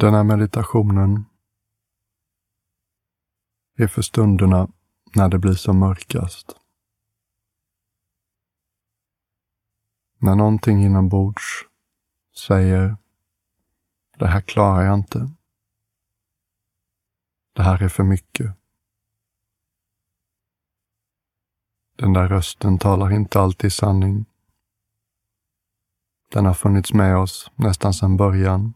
Den här meditationen är för stunderna när det blir som mörkast. När någonting inombords säger det här klarar jag inte. Det här är för mycket. Den där rösten talar inte alltid sanning. Den har funnits med oss nästan sedan början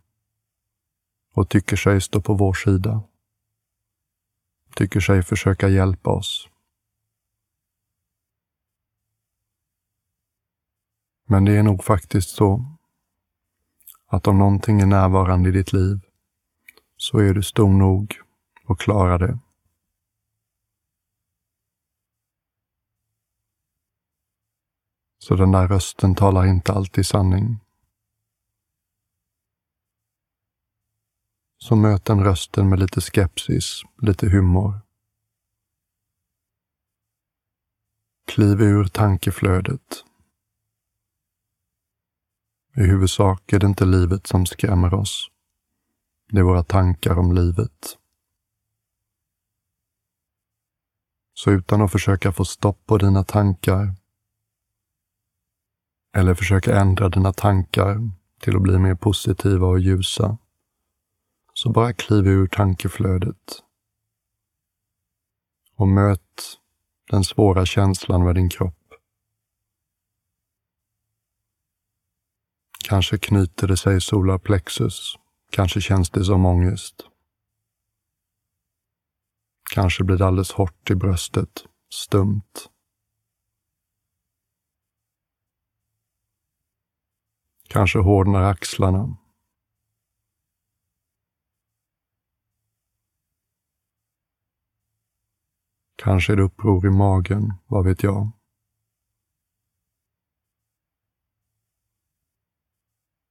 och tycker sig stå på vår sida. Tycker sig försöka hjälpa oss. Men det är nog faktiskt så att om någonting är närvarande i ditt liv så är du stor nog att klara det. Så den där rösten talar inte alltid sanning. Så möt den rösten med lite skepsis, lite humor. Kliv ur tankeflödet. I huvudsak är det inte livet som skrämmer oss. Det är våra tankar om livet. Så utan att försöka få stopp på dina tankar eller försöka ändra dina tankar till att bli mer positiva och ljusa, så bara kliv ur tankeflödet och möt den svåra känslan med din kropp. Kanske knyter det sig i solarplexus. Kanske känns det som ångest. Kanske blir det alldeles hårt i bröstet, stumt. Kanske hårdnar axlarna. Kanske är det uppror i magen, vad vet jag.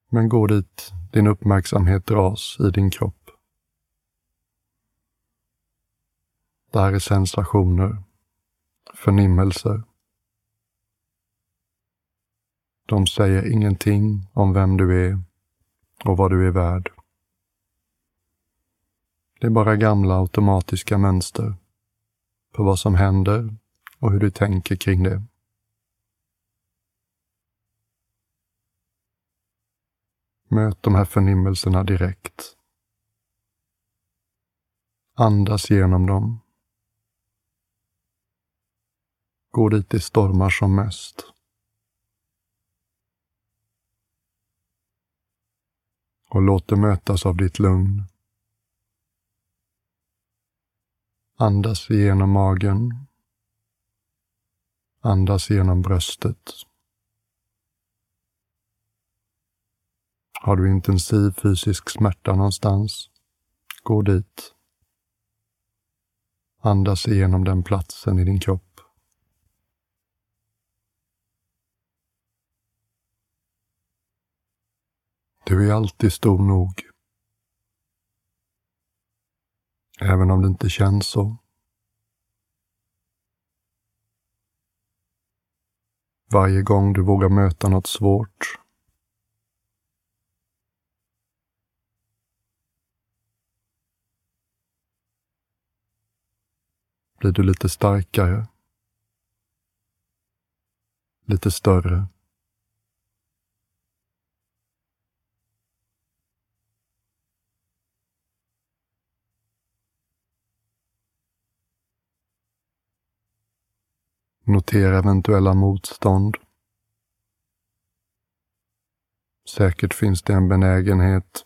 Men gå dit din uppmärksamhet dras i din kropp. Det här är sensationer, förnimmelser. De säger ingenting om vem du är och vad du är värd. Det är bara gamla automatiska mönster på vad som händer och hur du tänker kring det. Möt de här förnimmelserna direkt. Andas genom dem. Gå dit det stormar som mest. Och låt det mötas av ditt lugn. Andas genom magen. Andas genom bröstet. Har du intensiv fysisk smärta någonstans, gå dit. Andas igenom den platsen i din kropp. Du är alltid stor nog. Även om det inte känns så. Varje gång du vågar möta något svårt blir du lite starkare. Lite större. Notera eventuella motstånd. Säkert finns det en benägenhet.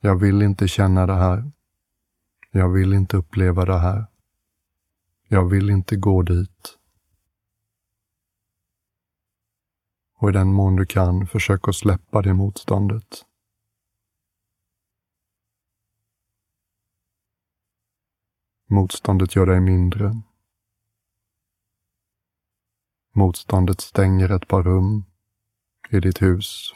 Jag vill inte känna det här. Jag vill inte uppleva det här. Jag vill inte gå dit. Och i den mån du kan, försök att släppa det motståndet. Motståndet gör dig mindre. Motståndet stänger ett par rum i ditt hus.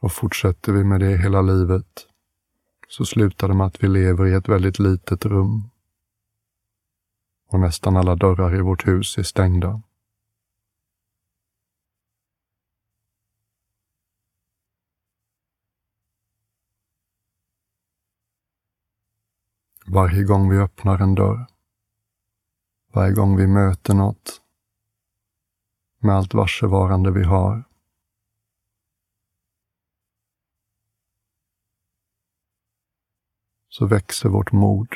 Och fortsätter vi med det hela livet så slutar det med att vi lever i ett väldigt litet rum. Och nästan alla dörrar i vårt hus är stängda. Varje gång vi öppnar en dörr varje gång vi möter något. Med allt varsevarande vi har. Så växer vårt mod.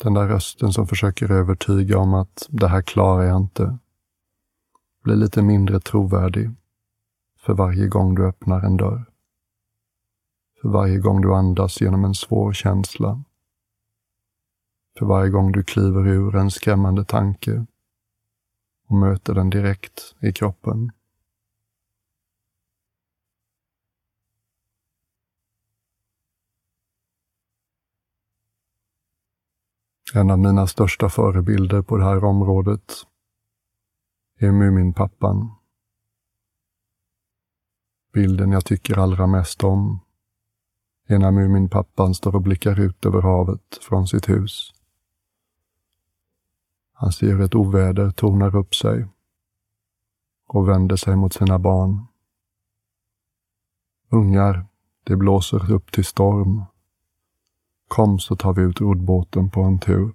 Den där rösten som försöker övertyga om att det här klarar jag inte blir lite mindre trovärdig för varje gång du öppnar en dörr. För varje gång du andas genom en svår känsla. För varje gång du kliver ur en skrämmande tanke och möter den direkt i kroppen. En av mina största förebilder på det här området är Muminpappan. Bilden jag tycker allra mest om är när Muminpappan står och blickar ut över havet från sitt hus. Han ser hur ett oväder tornar upp sig och vänder sig mot sina barn. Ungar, det blåser upp till storm. Kom så tar vi ut roddbåten på en tur.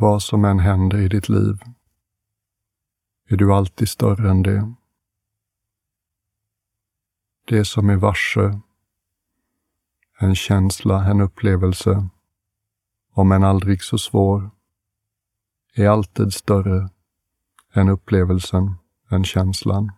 Vad som än händer i ditt liv är du alltid större än det. Det som är varse, en känsla, en upplevelse, om än aldrig så svår, är alltid större än upplevelsen, än känslan.